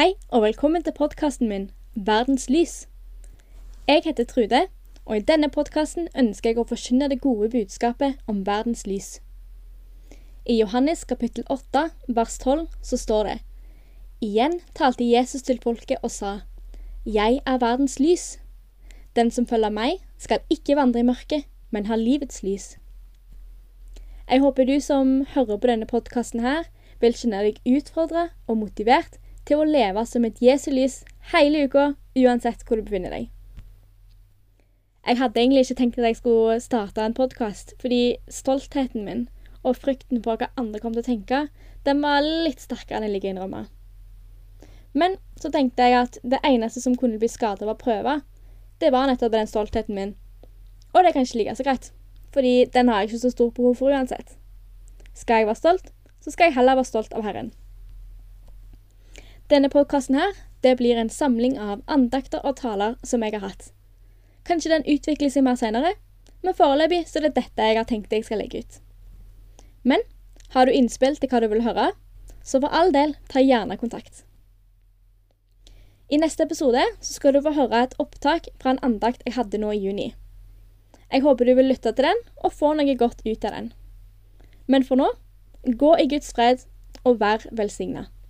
Hei, og velkommen til podkasten min Verdens lys. Jeg heter Trude, og i denne podkasten ønsker jeg å forkynne det gode budskapet om verdens lys. I Johannes kapittel 8 vers 12 så står det Igjen talte Jesus til folket og sa, Jeg er verdens lys. Den som følger meg, skal ikke vandre i mørket, men ha livets lys. Jeg håper du som hører på denne podkasten her, vil kjenne deg utfordra og motivert til å leve som et Jesu lys hele uka, uansett hvor du befinner deg. Jeg hadde egentlig ikke tenkt at jeg skulle starte en podkast, fordi stoltheten min og frykten for hva andre kom til å tenke, den var litt sterkere enn jeg liker å innrømme. Men så tenkte jeg at det eneste som kunne bli skadet av å prøve, det var nettopp den stoltheten min. Og det kan ikke like så greit, fordi den har jeg ikke så stort behov for uansett. Skal jeg være stolt, så skal jeg heller være stolt av Herren. Denne podkasten her, det blir en samling av andakter og taler som jeg har hatt. Kanskje den utvikler seg mer senere, men foreløpig så er det dette jeg har tenkt jeg skal legge ut. Men har du innspill til hva du vil høre, så for all del, ta gjerne kontakt. I neste episode så skal du få høre et opptak fra en andakt jeg hadde nå i juni. Jeg håper du vil lytte til den og få noe godt ut av den. Men for nå, gå i Guds fred og vær velsigna.